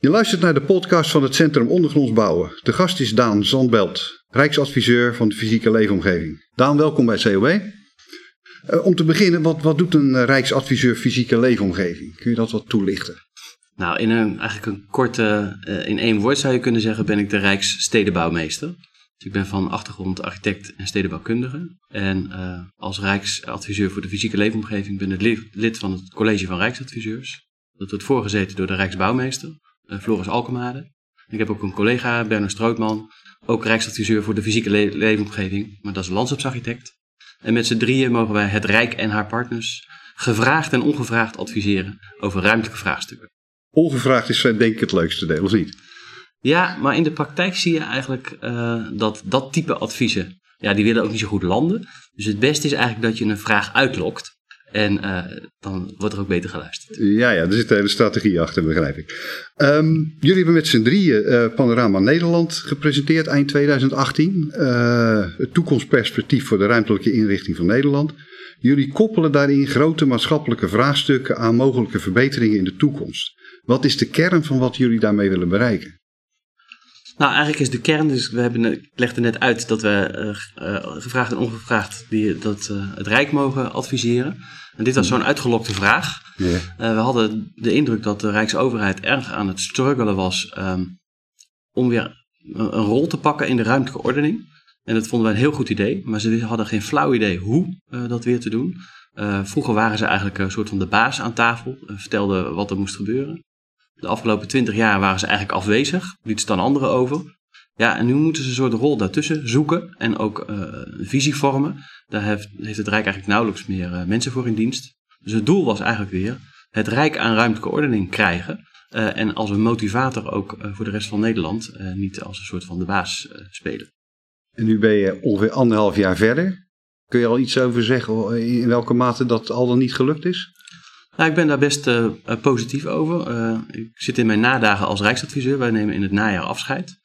Je luistert naar de podcast van het Centrum Ondergronds Bouwen. De gast is Daan Zandbelt, Rijksadviseur van de fysieke leefomgeving. Daan, welkom bij COB. Uh, om te beginnen, wat, wat doet een Rijksadviseur fysieke leefomgeving? Kun je dat wat toelichten? Nou, in een, eigenlijk een korte, uh, in één woord zou je kunnen zeggen, ben ik de Rijksstedenbouwmeester. Dus ik ben van achtergrond architect en stedenbouwkundige. En uh, als Rijksadviseur voor de fysieke leefomgeving ben ik lid van het College van Rijksadviseurs. Dat wordt voorgezeten door de Rijksbouwmeester, Floris Alkemade. Ik heb ook een collega, Bernard Strootman, ook Rijksadviseur voor de fysieke le leefomgeving, maar dat is landschapsarchitect. En met z'n drieën mogen wij het Rijk en haar partners gevraagd en ongevraagd adviseren over ruimtelijke vraagstukken. Ongevraagd is denk ik het leukste deel, of niet? Ja, maar in de praktijk zie je eigenlijk uh, dat dat type adviezen, ja, die willen ook niet zo goed landen. Dus het beste is eigenlijk dat je een vraag uitlokt. En uh, dan wordt er ook beter geluisterd. Ja, ja, er zit een hele strategie achter, begrijp ik. Um, jullie hebben met z'n drieën uh, Panorama Nederland gepresenteerd eind 2018. het toekomstperspectief voor de ruimtelijke inrichting van Nederland. Jullie koppelen daarin grote maatschappelijke vraagstukken aan mogelijke verbeteringen in de toekomst. Wat is de kern van wat jullie daarmee willen bereiken? Nou, eigenlijk is de kern, dus we hebben, ik legde net uit dat we uh, gevraagd en ongevraagd die, dat, uh, het Rijk mogen adviseren. En dit was zo'n uitgelokte vraag. Ja. we hadden de indruk dat de Rijksoverheid erg aan het struggelen was um, om weer een rol te pakken in de ruimtelijke ordening. En dat vonden wij een heel goed idee, maar ze hadden geen flauw idee hoe dat weer te doen. vroeger waren ze eigenlijk een soort van de baas aan tafel, vertelden wat er moest gebeuren. De afgelopen twintig jaar waren ze eigenlijk afwezig, lieten ze dan anderen over. Ja, en nu moeten ze een soort rol daartussen zoeken en ook uh, een visie vormen. Daar heeft, heeft het Rijk eigenlijk nauwelijks meer uh, mensen voor in dienst. Dus het doel was eigenlijk weer het Rijk aan ruimtelijke ordening krijgen. Uh, en als een motivator ook voor de rest van Nederland, niet als een soort van de baas spelen. En nu ben je ongeveer anderhalf jaar verder. Kun je al iets over zeggen in welke mate dat al dan niet gelukt is? Nou, ik ben daar best positief over. Ik zit in mijn nadagen als Rijksadviseur. Wij nemen in het najaar afscheid.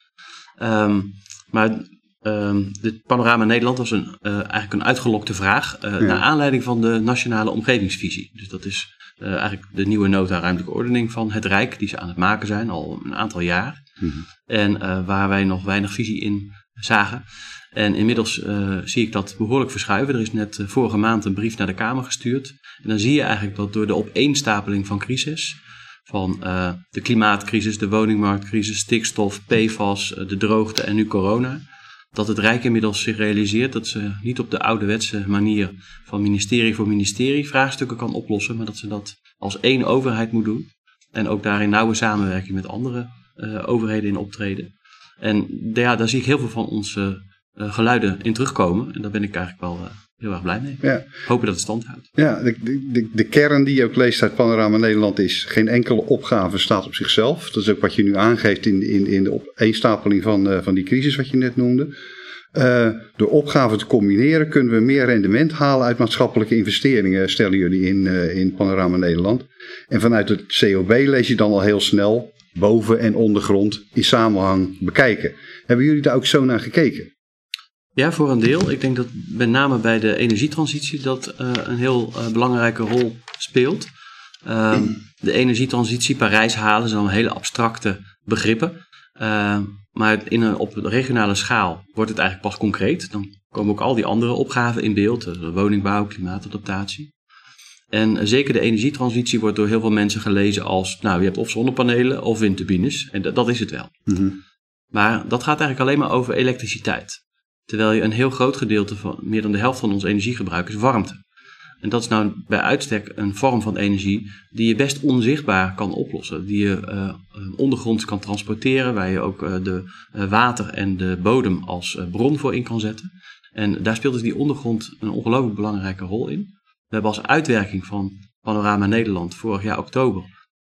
Um, maar um, dit panorama Nederland was een, uh, eigenlijk een uitgelokte vraag. Ja. Naar aanleiding van de nationale omgevingsvisie. Dus dat is eigenlijk de nieuwe nota ruimtelijke ordening van het Rijk. Die ze aan het maken zijn al een aantal jaar. Mm -hmm. En waar wij nog weinig visie in zagen. En inmiddels uh, zie ik dat behoorlijk verschuiven. Er is net uh, vorige maand een brief naar de Kamer gestuurd. En dan zie je eigenlijk dat door de opeenstapeling van crisis, van uh, de klimaatcrisis, de woningmarktcrisis, stikstof, PFAS, de droogte en nu corona, dat het Rijk inmiddels zich realiseert dat ze niet op de ouderwetse manier van ministerie voor ministerie vraagstukken kan oplossen, maar dat ze dat als één overheid moet doen. En ook daarin nauwe samenwerking met andere overheden in optreden. En ja, daar zie ik heel veel van onze geluiden in terugkomen. En daar ben ik eigenlijk wel heel erg blij mee. Ja. Hopen dat het stand houdt. Ja, de, de, de, kern die je ook leest uit Panorama Nederland is... geen enkele opgave staat op zichzelf. Dat is ook wat je nu aangeeft in, in, in de opeenstapeling van, uh, van die crisis wat je net noemde. door opgaven te combineren kunnen we meer rendement halen uit maatschappelijke investeringen, stellen jullie in, in Panorama Nederland. En vanuit het COB lees je dan al heel snel boven- en ondergrond in samenhang bekijken. Hebben jullie daar ook zo naar gekeken? Ja, voor een deel. Ik denk dat met name bij de energietransitie dat uh, een heel uh, belangrijke rol speelt. Um, de energietransitie, Parijs halen, zijn hele abstracte begrippen. Uh, maar in een, op de regionale schaal wordt het eigenlijk pas concreet. Dan komen ook al die andere opgaven in beeld. woningbouw, klimaatadaptatie. En zeker de energietransitie wordt door heel veel mensen gelezen als... nou, je hebt of zonnepanelen of windturbines. En dat, dat is het wel. Mm -hmm. Maar dat gaat eigenlijk alleen maar over elektriciteit. Terwijl je een heel groot gedeelte van, meer dan de helft van ons energiegebruik is warmte. En dat is nou bij uitstek een vorm van energie die je best onzichtbaar kan oplossen. Die je uh, ondergronds kan transporteren, waar je ook uh, de water en de bodem als bron voor in kan zetten. En daar speelt dus die ondergrond een ongelooflijk belangrijke rol in. We hebben als uitwerking van Panorama Nederland vorig jaar oktober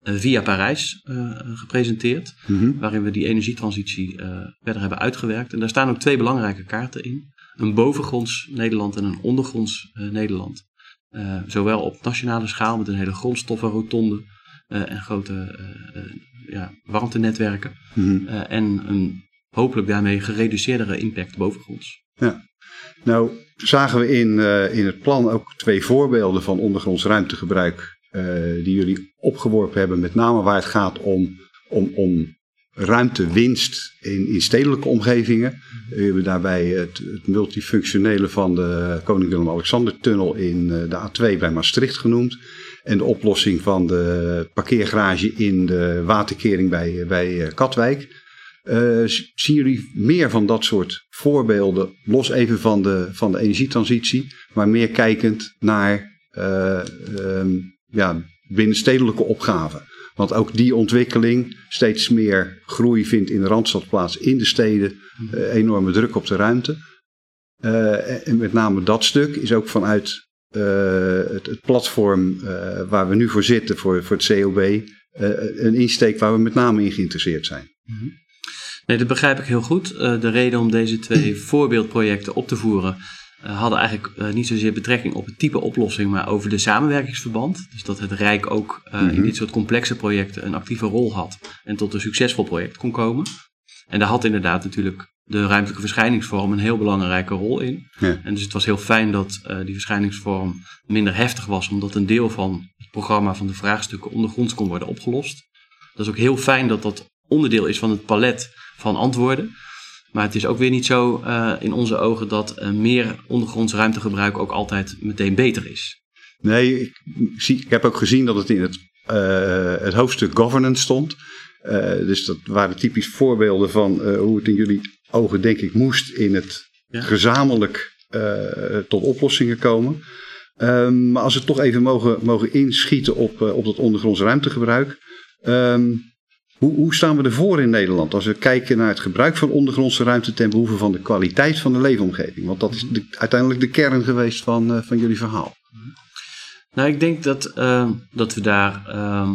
via Parijs uh, gepresenteerd. Mm -hmm. Waarin we die energietransitie uh, verder hebben uitgewerkt. En daar staan ook twee belangrijke kaarten in. Een bovengronds Nederland en een ondergronds Nederland. zowel op nationale schaal met een hele grondstoffenrotonde en grote ja, warmtenetwerken. Mm -hmm. en een hopelijk daarmee gereduceerdere impact bovengronds. Ja. Nou zagen we in, in het plan ook twee voorbeelden van ondergronds ruimtegebruik die jullie opgeworpen hebben, met name waar het gaat om om, om ruimtewinst in, in stedelijke omgevingen. We hebben daarbij het, het multifunctionele van de Koning Willem-Alexander-tunnel in de A2 bij Maastricht genoemd. En de oplossing van de parkeergarage in de waterkering bij, bij Katwijk. Uh, zien jullie meer van dat soort voorbeelden, los even van de, van de energietransitie, maar meer kijkend naar uh, um, ja, binnenstedelijke opgaven? Want ook die ontwikkeling, steeds meer groei vindt in de Randstad plaats, in de steden, uh, enorme druk op de ruimte. en met name dat stuk is ook vanuit het, het, platform waar we nu voor zitten, voor, voor het COB, een insteek waar we met name in geïnteresseerd zijn. -hmm. Nee, dat begrijp ik heel goed. De reden om deze twee voorbeeldprojecten op te voeren hadden eigenlijk uh, niet zozeer betrekking op het type oplossing, maar over de samenwerkingsverband. Dus dat het Rijk ook mm -hmm. in dit soort complexe projecten een actieve rol had en tot een succesvol project kon komen. En daar had inderdaad natuurlijk de ruimtelijke verschijningsvorm een heel belangrijke rol in. Ja. En dus het was heel fijn dat die verschijningsvorm minder heftig was, omdat een deel van het programma van de vraagstukken ondergronds kon worden opgelost. Dat is ook heel fijn dat dat onderdeel is van het palet van antwoorden. Maar het is ook weer niet zo uh, in onze ogen dat uh, meer ondergronds ruimtegebruik ook altijd meteen beter is. Nee, ik, zie, ik heb ook gezien dat het in het, uh, het hoofdstuk governance stond. dus dat waren typisch voorbeelden van hoe het in jullie ogen, denk ik, moest in het ja. gezamenlijk tot oplossingen komen. Um, maar als we toch even mogen, mogen inschieten op, op dat ondergronds ruimtegebruik. Um, hoe, hoe, staan we ervoor in Nederland als we kijken naar het gebruik van ondergrondse ruimte ten behoeve van de kwaliteit van de leefomgeving? Want dat is de, uiteindelijk de kern geweest van, uh, van jullie verhaal. Nou, ik denk dat, uh, dat, we daar, uh,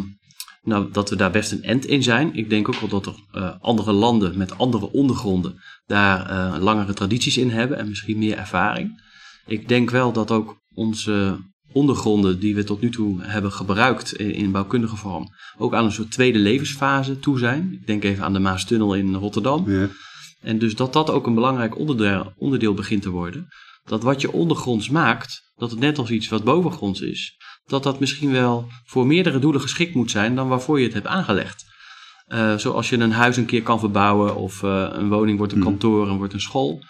nou, dat we daar best een end in zijn. Ik denk ook wel dat er andere landen met andere ondergronden daar langere tradities in hebben en misschien meer ervaring. Ik denk wel dat ook onze ondergronden die we tot nu toe hebben gebruikt in, in bouwkundige vorm ook aan een soort tweede levensfase toe zijn. Ik denk even aan de Maastunnel in Rotterdam. Ja. En dus dat dat ook een belangrijk onderdeel, onderdeel begint te worden. Dat wat je ondergronds maakt, dat het net als iets wat bovengronds is, dat dat misschien wel voor meerdere doelen geschikt moet zijn dan waarvoor je het hebt aangelegd. Uh, zoals je een huis een keer kan verbouwen of uh, een woning wordt een hmm. kantoor en wordt een school.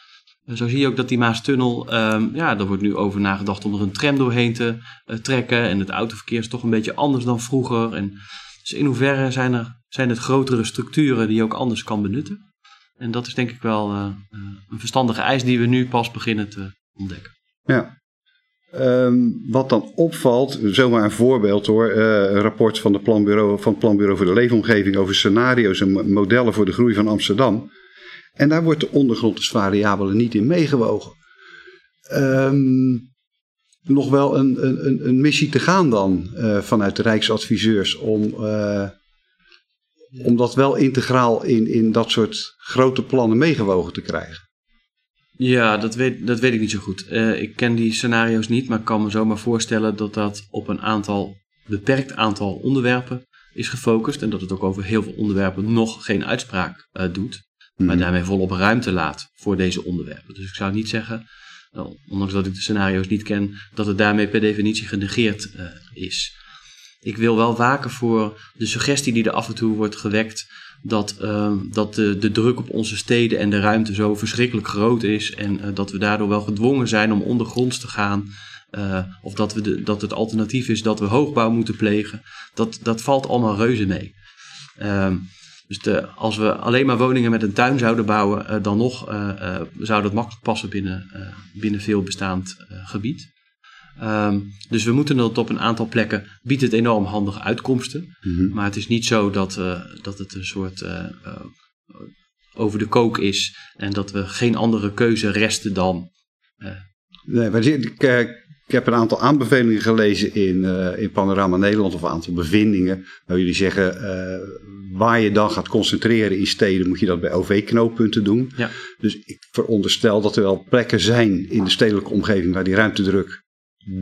Zo zie je ook dat die Maastunnel, um, ja, daar wordt nu over nagedacht om er een tram doorheen te uh, trekken. En het autoverkeer is toch een beetje anders dan vroeger. En dus in hoeverre zijn, er, zijn het grotere structuren die je ook anders kan benutten? En dat is denk ik wel uh, een verstandige eis die we nu pas beginnen te ontdekken. Ja. Um, wat dan opvalt, zomaar een voorbeeld hoor, een rapport van, de planbureau, van het Planbureau voor de Leefomgeving over scenario's en modellen voor de groei van Amsterdam. En daar wordt de ondergrondsvariabele niet in meegewogen. Um, nog wel een, een, een missie te gaan dan uh, vanuit de Rijksadviseurs om, uh, om dat wel integraal in, in dat soort grote plannen meegewogen te krijgen. Ja, dat weet, dat weet ik niet zo goed. Uh, ik ken die scenario's niet, maar ik kan me zomaar voorstellen dat dat op een aantal, beperkt aantal onderwerpen is gefocust. En dat het ook over heel veel onderwerpen nog geen uitspraak doet. Maar mhm. daarmee volop ruimte laat voor deze onderwerpen. Dus ik zou niet zeggen, ondanks dat ik de scenario's niet ken, dat het daarmee per definitie genegeerd uh, is. Ik wil wel waken voor de suggestie die er af en toe wordt gewekt dat, uh, dat de, de druk op onze steden en de ruimte zo verschrikkelijk groot is en uh, dat we daardoor wel gedwongen zijn om ondergronds te gaan. Uh, of dat, we de, dat het alternatief is dat we hoogbouw moeten plegen. Dat, dat valt allemaal reuze mee. Ehm, dus de, als we alleen maar woningen met een tuin zouden bouwen, uh, dan nog uh, uh, zou dat makkelijk passen binnen, binnen veel bestaand gebied. Um, dus we moeten het op een aantal plekken biedt het enorm handige uitkomsten. Mm -hmm. Maar het is niet zo dat, dat het een soort over de kook is en dat we geen andere keuze resten dan. nee, maar ik, ik heb een aantal aanbevelingen gelezen in, uh, in Panorama Nederland, of een aantal bevindingen. Waar jullie zeggen, uh, waar je dan gaat concentreren in steden, moet je dat bij OV-knooppunten doen. Ja. Dus ik veronderstel dat er wel plekken zijn in de stedelijke omgeving waar die ruimtedruk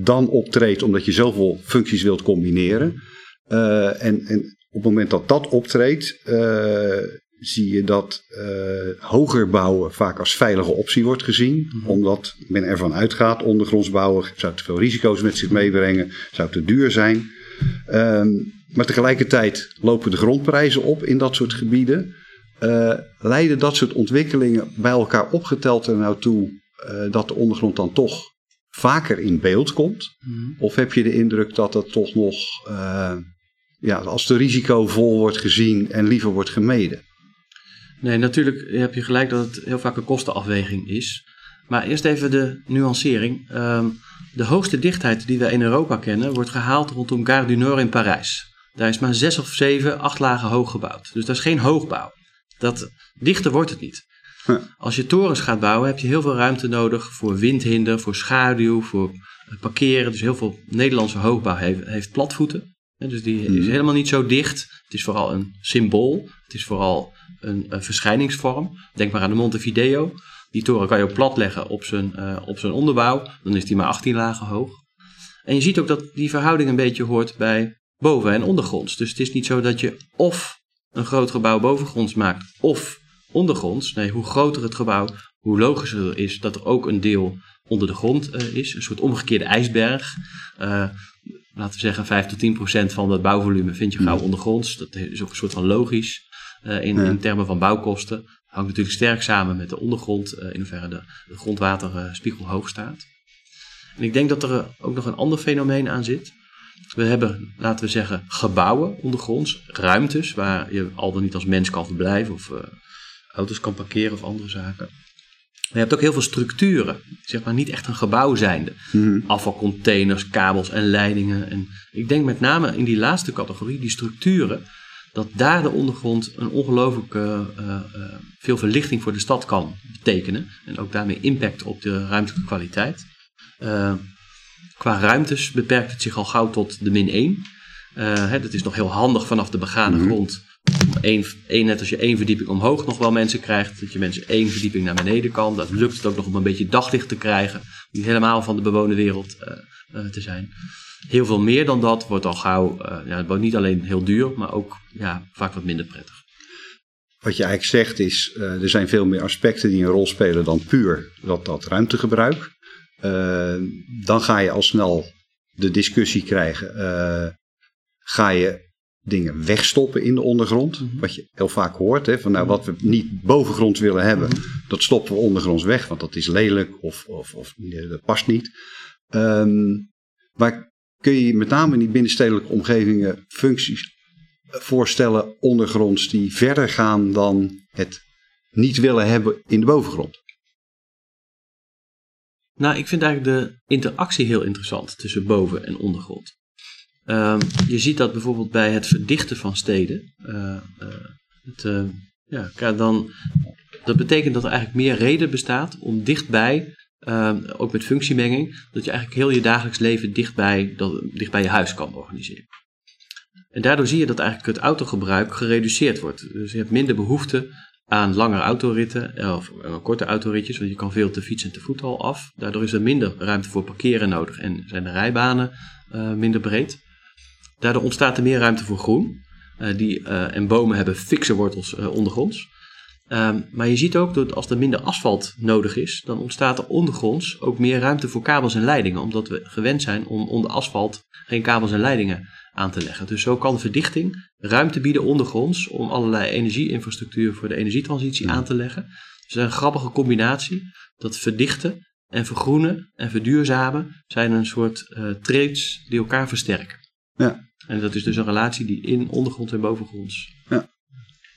dan optreedt, omdat je zoveel functies wilt combineren. Uh, en, en op het moment dat dat optreedt, zie je dat uh, hoger bouwen vaak als veilige optie wordt gezien. Mhm. Omdat men ervan uitgaat, ondergronds bouwen zou te veel risico's met zich meebrengen, zou te duur zijn. Um, maar tegelijkertijd lopen de grondprijzen op in dat soort gebieden. Uh, leiden dat soort ontwikkelingen bij elkaar opgeteld er nou toe uh, dat de ondergrond dan toch vaker in beeld komt? Mm. Of heb je de indruk dat dat toch nog, ja, als de risicovol wordt gezien en liever wordt gemeden? Nee, natuurlijk heb je gelijk dat het heel vaak een kostenafweging is. Maar eerst even de nuancering. Um, de hoogste dichtheid die we in Europa kennen wordt gehaald rondom Gare du Nord in Parijs. Daar is maar zes of zeven, acht lagen hoog gebouwd. Dus dat is geen hoogbouw. Dat, dichter wordt het niet. Als je torens gaat bouwen, heb je heel veel ruimte nodig voor windhinder, voor schaduw, voor parkeren. Dus heel veel Nederlandse hoogbouw heeft, heeft platvoeten. Dus die is mhm. helemaal niet zo dicht. Het is vooral een symbool. Het is vooral een, een verschijningsvorm. Denk maar aan de Montevideo. Die toren kan je ook plat leggen op zijn, uh, op zijn onderbouw. Dan is die maar 18 lagen hoog. En je ziet ook dat die verhouding een beetje hoort bij boven- en ondergronds. Dus het is niet zo dat je of een groot gebouw bovengronds maakt of ondergronds. Nee, hoe groter het gebouw, hoe logischer het is dat er ook een deel onder de grond uh, is. Een soort omgekeerde ijsberg. Uh, laten we zeggen 5 tot 10 procent van het bouwvolume vind je gauw ondergronds. Dat is ook een soort van logisch uh, in, in, termen van bouwkosten. Hangt natuurlijk sterk samen met de ondergrond, in hoeverre de, de grondwaterspiegel hoog staat. En ik denk dat er ook nog een ander fenomeen aan zit. We hebben, laten we zeggen, gebouwen ondergronds, ruimtes waar je al dan niet als mens kan verblijven of uh, auto's kan parkeren of andere zaken. Maar je hebt ook heel veel structuren, zeg maar niet echt een gebouw zijnde. Mm. Afvalcontainers, kabels en leidingen. En ik denk met name in die laatste categorie, die structuren, dat daar de ondergrond een ongelooflijk uh, uh, veel verlichting voor de stad kan betekenen. En ook daarmee impact op de ruimtelijke kwaliteit. Qua ruimtes beperkt het zich al gauw tot de min 1. Uh, hè, dat is nog heel handig vanaf de begane mm grond. Eén, één, net als je één verdieping omhoog nog wel mensen krijgt, dat je mensen één verdieping naar beneden kan. Dat lukt het ook nog om een beetje daglicht te krijgen. Niet helemaal van de bewoonde wereld uh, uh, te zijn. Heel veel meer dan dat wordt al gauw, ja, het niet alleen heel duur, maar ook ja, vaak wat minder prettig. Wat je eigenlijk zegt is, er zijn veel meer aspecten die een rol spelen dan puur dat, dat ruimtegebruik. Uh, dan ga je al snel de discussie krijgen. Ga je dingen wegstoppen in de ondergrond? Mm -hmm. Wat je heel vaak hoort. Hè, van nou, wat we niet bovengrond willen hebben, mm -hmm. dat stoppen we ondergronds weg. Want dat is lelijk of, of, of dat past niet. Um, maar kun je met name in die binnenstedelijke omgevingen functies voorstellen ondergronds die verder gaan dan het niet willen hebben in de bovengrond? Nou, ik vind eigenlijk de interactie heel interessant tussen boven- en ondergrond. Um, je ziet dat bijvoorbeeld bij het verdichten van steden. Uh, uh, het, ja, dan, dat betekent dat er eigenlijk meer reden bestaat om dichtbij, ehm, ook met functiemenging, dat je eigenlijk heel je dagelijks leven dichtbij, dat, je huis kan organiseren. En daardoor zie je dat eigenlijk het autogebruik gereduceerd wordt. Dus je hebt minder behoefte aan langere autoritten eh, of uh, korte autoritjes, want je kan veel te fietsen en te voet al af. Daardoor is er minder ruimte voor parkeren nodig en zijn de rijbanen uh, minder breed. Daardoor ontstaat er meer ruimte voor groen. Die, en bomen hebben fikse wortels ondergronds. Um, maar je ziet ook dat als er minder asfalt nodig is, dan ontstaat er ondergronds ook meer ruimte voor kabels en leidingen, omdat we gewend zijn om onder asfalt geen kabels en leidingen aan te leggen. Dus zo kan verdichting ruimte bieden ondergronds om allerlei energieinfrastructuur voor de energietransitie aan te leggen. Dus een grappige combinatie dat verdichten en vergroenen en verduurzamen zijn een soort uh, traits die elkaar versterken. Ja. En dat is dus een relatie die in ondergrond en bovengronds. Ja.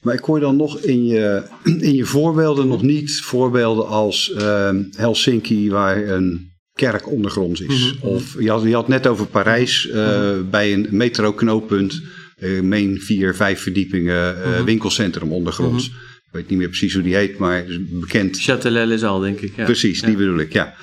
Maar ik hoor dan nog in je, in je voorbeelden nog niet voorbeelden als uh, Helsinki, waar een kerk ondergronds is. Mhm. Of je had, je had net over Parijs uh, mm-hmm. bij een metroknooppunt. Uh, meen vier, vijf verdiepingen mm-hmm. winkelcentrum ondergronds. Ik weet niet meer precies hoe die heet, maar bekend. Châtelet al, denk ik. Ja. Precies, die bedoel ik, ja.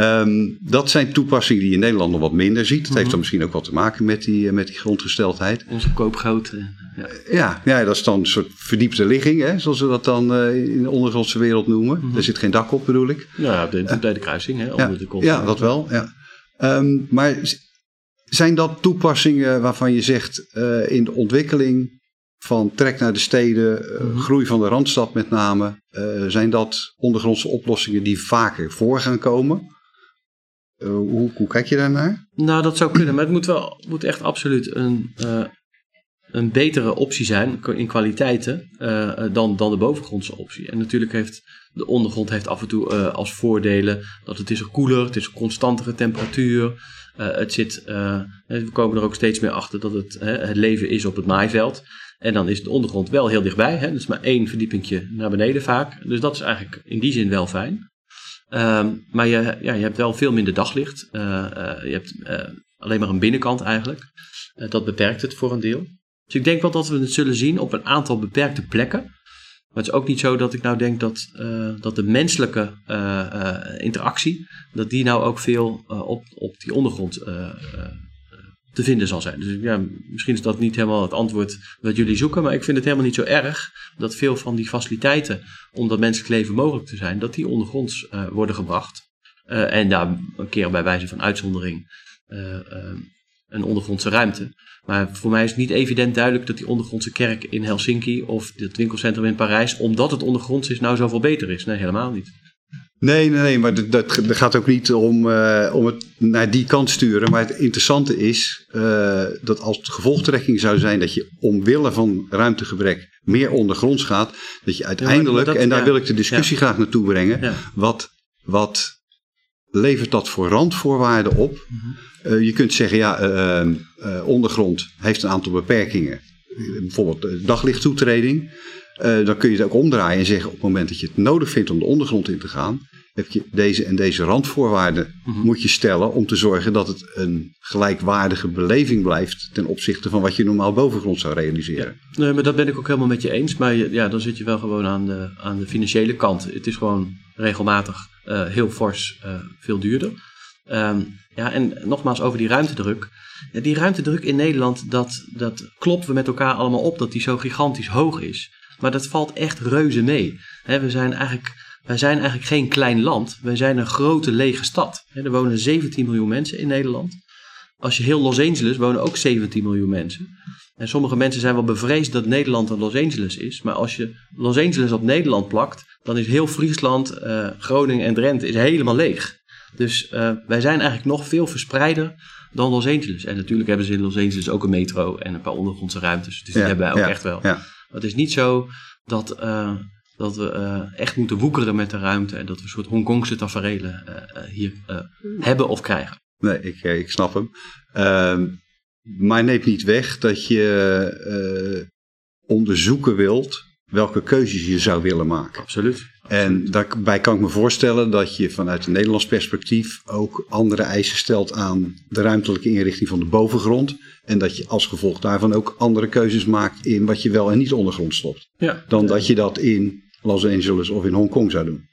Um, dat zijn toepassingen die je in Nederland nog wat minder ziet. Dat heeft dan misschien ook wat te maken met die, met die grondgesteldheid. Onze koopgoud. Ja. ja. Ja, dat is dan een soort verdiepte ligging, hè, zoals we dat dan uh, in de ondergrondse wereld noemen. Er zit geen dak op, bedoel ik. Ja, de, de, de kruising, hè, onder ja, de Ja, dat wel. Ja. Um, maar zijn dat toepassingen waarvan je zegt uh, in de ontwikkeling van trek naar de steden, -hmm. groei van de randstad met name, zijn dat ondergrondse oplossingen die vaker voor gaan komen? Hoe, hoe kijk je daarnaar? Nou, dat zou kunnen, maar het moet wel moet echt absoluut een een betere optie zijn in kwaliteiten dan, dan de bovengrondse optie. En natuurlijk heeft de ondergrond heeft af en toe als voordelen dat het is er koeler, het is een constantere temperatuur. het zit, we komen er ook steeds meer achter dat het, het leven is op het maaiveld. En dan is de ondergrond wel heel dichtbij. Hè? Dus maar één verdiepingje naar beneden vaak. Dus dat is eigenlijk in die zin wel fijn. Ehm, maar je, ja, je hebt wel veel minder daglicht. Uh, je hebt uh, alleen maar een binnenkant eigenlijk. dat beperkt het voor een deel. Dus ik denk wel dat we het zullen zien op een aantal beperkte plekken. Maar het is ook niet zo dat ik nou denk dat, dat de menselijke interactie, dat die nou ook veel op, op die ondergrond te vinden zal zijn. Dus ja, misschien is dat niet helemaal het antwoord wat jullie zoeken, maar ik vind het helemaal niet zo erg dat veel van die faciliteiten, om dat menselijk leven mogelijk te zijn, dat die ondergronds uh, worden gebracht. Uh, en daar een keer bij wijze van uitzondering uh, een ondergrondse ruimte. Maar voor mij is het niet evident duidelijk dat die ondergrondse kerk in Helsinki of het winkelcentrum in Parijs, omdat het ondergronds is, nou zoveel beter is. Nee, helemaal niet. Nee, nee, nee, maar dat, dat, gaat ook niet om, uh, om het naar die kant sturen. Maar het interessante is uh, dat als de gevolgtrekking zou zijn dat je omwille van ruimtegebrek meer ondergronds gaat, dat je uiteindelijk, dat, en daar ja, wil ik de discussie ja. graag naartoe brengen, wat, wat levert dat voor randvoorwaarden op? Mm -hmm. uh, je kunt zeggen, ja, ondergrond heeft een aantal beperkingen. Bijvoorbeeld daglichttoetreding. Uh, dan kun je het ook omdraaien en zeggen op het moment dat je het nodig vindt om de ondergrond in te gaan, heb je deze en deze randvoorwaarden mm -hmm. moet je stellen om te zorgen dat het een gelijkwaardige beleving blijft ten opzichte van wat je normaal bovengrond zou realiseren. Ja. Nee, maar dat ben ik ook helemaal met je eens. Maar ja, dan zit je wel gewoon aan de, aan de financiële kant. Het is gewoon regelmatig uh, heel fors uh, veel duurder. Um, ja, en nogmaals over die ruimtedruk. Ja, die ruimtedruk in Nederland, dat, dat kloppen we met elkaar allemaal op dat die zo gigantisch hoog is. Maar dat valt echt reuze mee. we zijn eigenlijk, wij zijn eigenlijk geen klein land. Wij zijn een grote lege stad. er wonen 17 miljoen mensen in Nederland. Als je heel Los Angeles wonen ook 17 miljoen mensen. En sommige mensen zijn wel bevreesd dat Nederland een Los Angeles is. Maar als je Los Angeles op Nederland plakt, dan is heel Friesland, uh, Groningen en Drenthe is helemaal leeg. Dus uh, wij zijn eigenlijk nog veel verspreider dan Los Angeles. En natuurlijk hebben ze in Los Angeles ook een metro en een paar ondergrondse ruimtes. Dus die ja, hebben wij ook ja, echt wel. Ja. Het is niet zo dat, uh, dat we uh, echt moeten woekeren met de ruimte en dat we een soort Hongkongse tafereelen uh, hier hebben of krijgen. Nee, ik, ik snap hem. Ehm, maar neemt niet weg dat je onderzoeken wilt welke keuzes je zou willen maken. Absoluut. En daarbij kan ik me voorstellen dat je vanuit een Nederlands perspectief ook andere eisen stelt aan de ruimtelijke inrichting van de bovengrond. En dat je als gevolg daarvan ook andere keuzes maakt in wat je wel en niet ondergrond stopt. Ja. Dan dat je dat in Los Angeles of in Hongkong zou doen.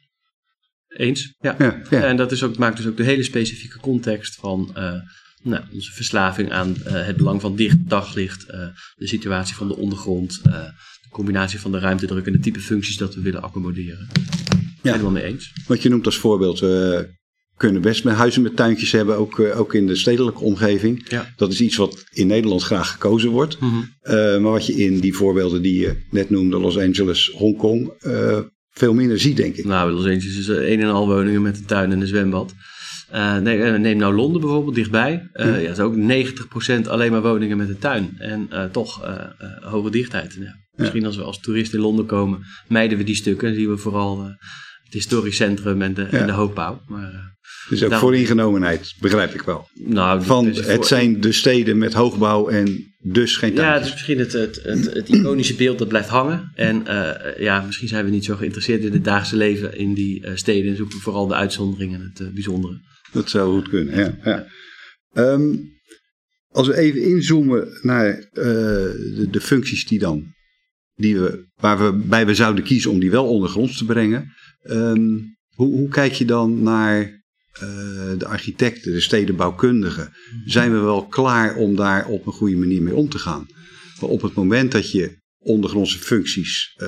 Eens, ja. ja, ja. En dat is ook, maakt dus ook de hele specifieke context van uh, nou, onze verslaving aan uh, het belang van dicht daglicht, uh, de situatie van de ondergrond, de combinatie van de ruimtedruk en de type functies dat we willen accommoderen. Ja. Helemaal mee eens. Wat je noemt als voorbeeld, we kunnen best met huizen met tuintjes hebben, ook, ook in de stedelijke omgeving. Ja. Dat is iets wat in Nederland graag gekozen wordt. Mm -hmm. maar wat je in die voorbeelden die je net noemde, Los Angeles, Hongkong, veel minder ziet, denk ik. Nou, Los Angeles is een en al woningen met een tuin en een zwembad. Uh, nee, neem nou Londen bijvoorbeeld dichtbij. Uh, ja. ja, dat is ook 90% alleen maar woningen met een tuin. En uh, toch hoge dichtheid. Ja. Misschien als we als toerist in Londen komen, mijden we die stukken. En zien we vooral het historisch centrum en de, ja. en de hoogbouw. Maar, dus ook daarom... vooringenomenheid, begrijp ik wel. Nou, Van, het, het voor... zijn de steden met hoogbouw en dus geen tuintjes. Ja, het is misschien het, het, het, het iconische beeld dat blijft hangen. En uh, ja, misschien zijn we niet zo geïnteresseerd in het dagelijkse leven in die uh, steden. En zoeken we vooral de uitzonderingen en het uh, bijzondere. Dat zou goed kunnen, ja. ja. Um, als we even inzoomen naar de, de, functies die dan, die we, waar we bij we zouden kiezen om die wel ondergronds te brengen. Um, hoe, hoe kijk je dan naar uh, de architecten, de stedenbouwkundigen, zijn we wel klaar om daar op een goede manier mee om te gaan. Op het moment dat je ondergrondse functies uh,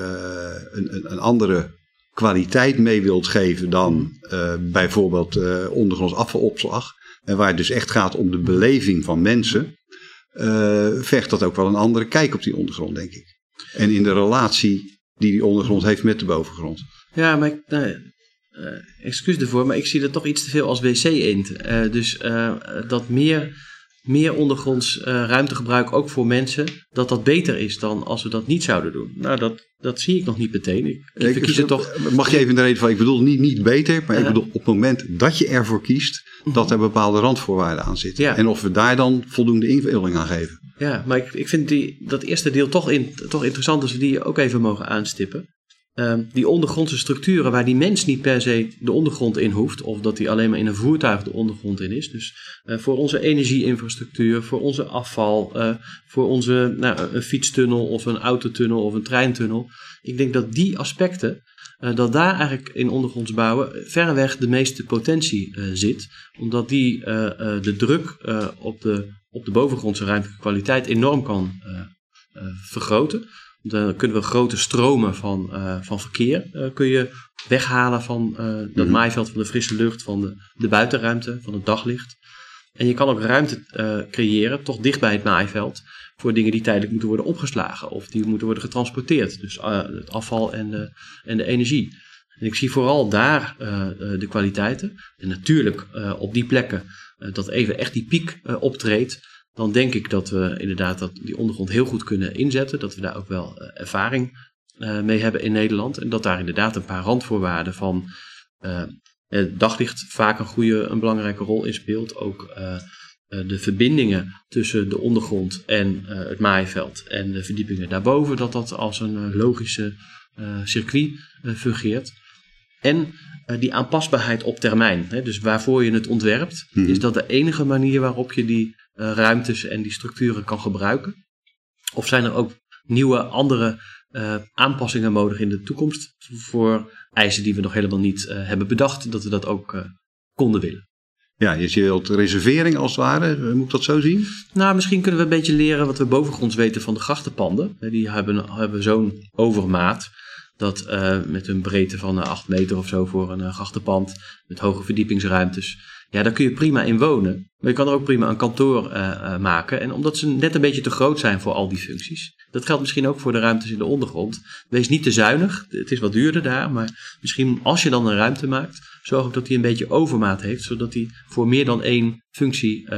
een, een, andere kwaliteit mee wilt geven dan uh, bijvoorbeeld ondergronds afvalopslag, en waar het dus echt gaat om de beleving van mensen, vergt dat ook wel een andere kijk op die ondergrond, denk ik. En in de relatie die die ondergrond heeft met de bovengrond. Ja, maar ik, nee, uh, excuus ervoor, maar ik zie dat toch iets te veel als wc-eend. Uh, dus dat meer meer ondergronds uh, ruimtegebruik ook voor mensen, dat dat beter is dan als we dat niet zouden doen. Nou, dat, dat zie ik nog niet meteen. Ik, ik verkies het toch. Mag je even in de reden van, ik bedoel niet, niet beter, maar ik bedoel op het moment dat je ervoor kiest, mhm. dat er bepaalde randvoorwaarden aan zitten. En of we daar dan voldoende invulling aan geven. Ja, maar ik, ik vind die, dat eerste deel toch, in, toch interessant, als we die ook even mogen aanstippen. Ehm, die ondergrondse structuren waar die mens niet per se de ondergrond in hoeft, of dat die alleen maar in een voertuig de ondergrond in is. Dus uh, voor onze energieinfrastructuur, voor onze afval, uh, voor onze nou, een fietstunnel of een autotunnel of een treintunnel. Ik denk dat die aspecten, uh, dat daar eigenlijk in ondergronds bouwen verreweg de meeste potentie zit. Omdat die de druk op, de, op de bovengrondse ruimtelijke kwaliteit enorm kan vergroten. Dan kunnen we grote stromen van, uh, van verkeer uh, kun je weghalen van uh, dat mm maaiveld van de frisse lucht, van de, de buitenruimte, van het daglicht. En je kan ook ruimte creëren, toch dicht bij het maaiveld, voor dingen die tijdelijk moeten worden opgeslagen of die moeten worden getransporteerd. Dus het afval en de, en de energie. En ik zie vooral daar de kwaliteiten. En natuurlijk op die plekken dat even echt die piek optreedt dan denk ik dat we inderdaad dat die ondergrond heel goed kunnen inzetten. Dat we daar ook wel uh, ervaring uh, mee hebben in Nederland. En dat daar inderdaad een paar randvoorwaarden van uh, het daglicht vaak een goede, een belangrijke rol in speelt. Ook de verbindingen tussen de ondergrond en het maaiveld en de verdiepingen daarboven, dat dat als een logische circuit fungeert. En die aanpasbaarheid op termijn. Hè, dus waarvoor je het ontwerpt, mhm. is dat de enige manier waarop je die uh, ruimtes en die structuren kan gebruiken? Of zijn er ook nieuwe, andere uh, aanpassingen nodig in de toekomst voor eisen die we nog helemaal niet uh, hebben bedacht, dat we dat ook konden willen? Ja, je wilt reservering als het ware, moet ik dat zo zien? Nou, misschien kunnen we een beetje leren wat we bovengronds weten van de grachtenpanden. Die hebben, hebben zo'n overmaat dat met een breedte van 8 meter of zo voor een grachtenpand, met hoge verdiepingsruimtes, ja, daar kun je prima in wonen. Maar je kan er ook prima een kantoor maken. En omdat ze net een beetje te groot zijn voor al die functies. Dat geldt misschien ook voor de ruimtes in de ondergrond. Wees niet te zuinig. Het is wat duurder daar. Maar misschien als je dan een ruimte maakt, zorg ook dat die een beetje overmaat heeft. Zodat die voor meer dan één functie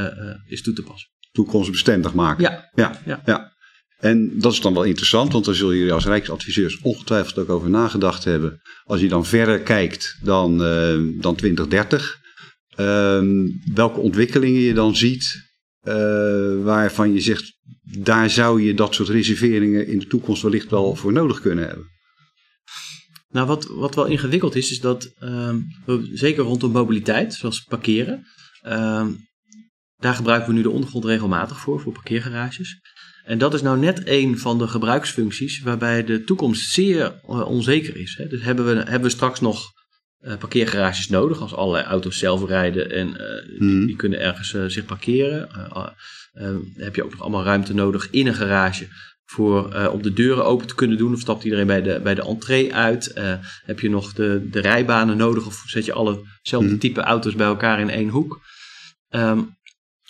is toe te passen. Toekomstbestendig maken. Ja. ja. ja. ja. En dat is dan wel interessant, want daar zullen jullie als Rijksadviseurs ongetwijfeld ook over nagedacht hebben. Als je dan verder kijkt dan, dan 2030, Ehm, welke ontwikkelingen je dan ziet uh, waarvan je zegt, daar zou je dat soort reserveringen in de toekomst wellicht wel voor nodig kunnen hebben. Nou, wat, wat wel ingewikkeld is, is dat we, zeker rondom mobiliteit, zoals parkeren, um, daar gebruiken we nu de ondergrond regelmatig voor, voor parkeergarages. En dat is nou net een van de gebruiksfuncties waarbij de toekomst zeer uh, onzeker is. Hè. Dus hebben we, hebben we straks nog uh, parkeergarages nodig. Als allerlei auto's zelf rijden en uh, die, mhm. die, kunnen ergens uh, zich parkeren. heb je ook nog allemaal ruimte nodig in een garage voor om de deuren open te kunnen doen. Of stapt iedereen bij de, bij de entree uit? heb je nog de, de rijbanen nodig? Of zet je allezelfde mm. type auto's bij elkaar in één hoek? Um,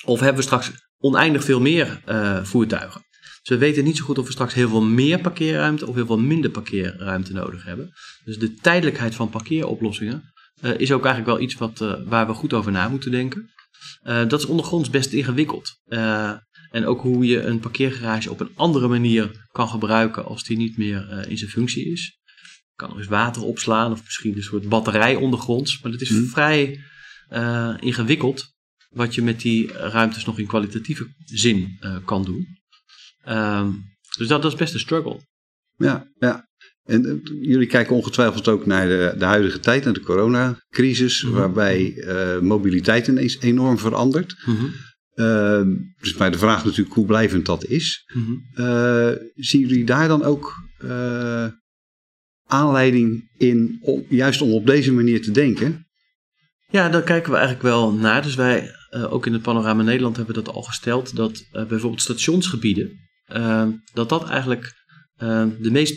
of hebben we straks oneindig veel meer voertuigen? Dus we weten niet zo goed of we straks heel veel meer parkeerruimte of heel veel minder parkeerruimte nodig hebben. Dus de tijdelijkheid van parkeeroplossingen uh, is ook eigenlijk wel iets wat, uh, waar we goed over na moeten denken. Uh, dat is ondergronds best ingewikkeld. en ook hoe je een parkeergarage op een andere manier kan gebruiken als die niet meer in zijn functie is. Je kan er eens water opslaan of misschien een soort batterij ondergronds. Maar dat is hmm. vrij ingewikkeld wat je met die ruimtes nog in kwalitatieve zin kan doen. Um, dus dat, dat, is best een struggle. Ja, ja. En uh, jullie kijken ongetwijfeld ook naar de, de huidige tijd, naar de coronacrisis, mm -hmm. waarbij uh, mobiliteit ineens enorm verandert. Mm -hmm. uh, dus bij de vraag natuurlijk hoe blijvend dat is. Mm -hmm. zien jullie daar dan ook aanleiding in, om, juist om op deze manier te denken? Ja, daar kijken we eigenlijk wel naar. Dus wij, ook in het Panorama Nederland, hebben dat al gesteld, dat bijvoorbeeld stationsgebieden, Ehm, dat dat eigenlijk ehm, de, meest,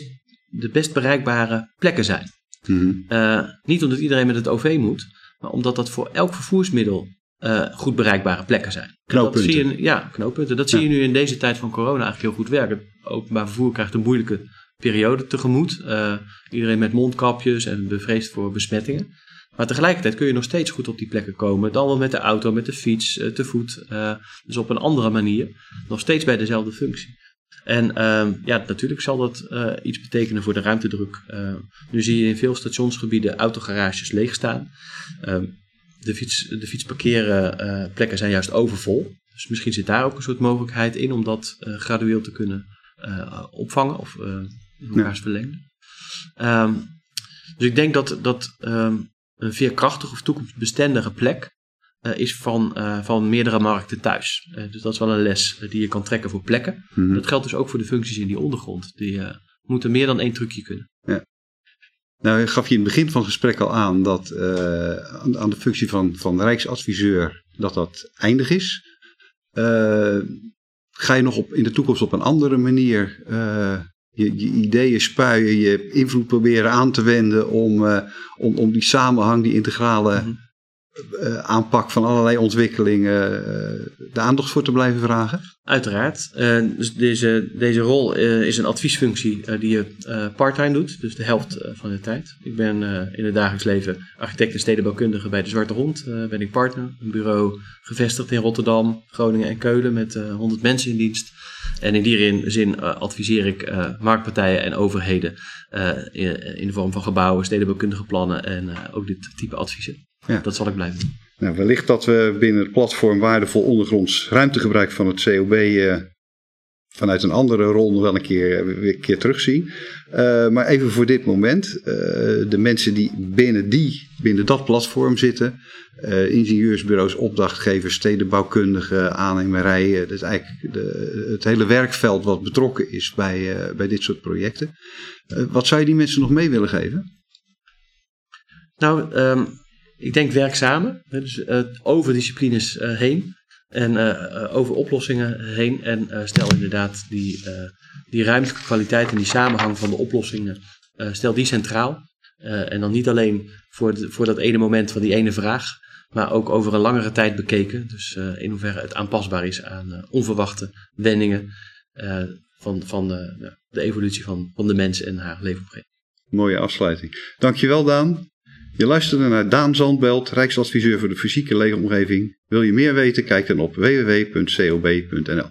de best bereikbare plekken zijn. Mhm. Eh, niet omdat iedereen met het OV moet, maar omdat dat voor elk vervoersmiddel uh, goed bereikbare plekken zijn. Knooppunten. Dat zie je, ja, knooppunten. Dat zie je nu in deze tijd van corona eigenlijk heel goed werken. Openbaar vervoer krijgt een moeilijke periode tegemoet. Uh, iedereen met mondkapjes en bevreesd voor besmettingen. Maar tegelijkertijd kun je nog steeds goed op die plekken komen. Dan wel met de auto, met de fiets, te voet. dus op een andere manier. Nog steeds bij dezelfde functie. En ehm, ja, natuurlijk zal dat iets betekenen voor de ruimtedruk. nu zie je in veel stationsgebieden autogarages leegstaan. Ehm, de, fiets, de fietsparkeerplekken zijn juist overvol. Dus misschien zit daar ook een soort mogelijkheid in om dat gradueel te kunnen opvangen of elkaars ja. verlengen. Ehm, dus ik denk dat, dat ehm, een veerkrachtige of toekomstbestendige plek uh, is van, uh, van meerdere markten thuis. Uh, dus dat is wel een les die je kan trekken voor plekken. Mm Dat geldt dus ook voor de functies in die ondergrond. Die moeten meer dan één trucje kunnen. Ja. Nou, gaf je in het begin van het gesprek al aan dat aan, aan, de functie van, van Rijksadviseur dat dat eindig is. ga je nog op, in de toekomst op een andere manier je, je, ideeën spuien, je invloed proberen aan te wenden om, uh, om, om die samenhang, die integrale mm uh, aanpak van allerlei ontwikkelingen, uh, de aandacht voor te blijven vragen? Uiteraard. dus deze, deze rol is een adviesfunctie die je parttime doet, dus de helft van de tijd. Ik ben in het dagelijks leven architect en stedenbouwkundige bij de Zwarte Hond. ben ik partner, een bureau gevestigd in Rotterdam, Groningen en Keulen met 100 mensen in dienst. En in die zin uh, adviseer ik uh, marktpartijen en overheden uh, in, in, de vorm van gebouwen, stedenbouwkundige plannen en ook dit type adviezen. Ja. Dat zal ik blijven doen. Nou, wellicht dat we binnen het platform waardevol ondergronds ruimtegebruik van het COB vanuit een andere rol nog wel een keer, een keer terugzien. maar even voor dit moment, de mensen die binnen, die binnen dat platform zitten, uh, ingenieursbureaus, opdrachtgevers, stedenbouwkundigen, aannemerijen. Dat is eigenlijk de, het hele werkveld wat betrokken is bij, bij dit soort projecten. Wat zou je die mensen nog mee willen geven? Nou, um, ik denk werk samen. Dus over disciplines heen. En over oplossingen heen. En stel inderdaad die, die ruimte, kwaliteit en die samenhang van de oplossingen. stel die centraal. en dan niet alleen voor, voor dat ene moment van die ene vraag maar ook over een langere tijd bekeken. Dus uh, in hoeverre het aanpasbaar is aan uh, onverwachte wendingen uh, van, van de, de, evolutie van, van de mens en haar leefomgeving. Mooie afsluiting. Dankjewel Daan. Je luisterde naar Daan Zandbelt, Rijksadviseur voor de fysieke leefomgeving. Wil je meer weten? Kijk dan op www.cob.nl.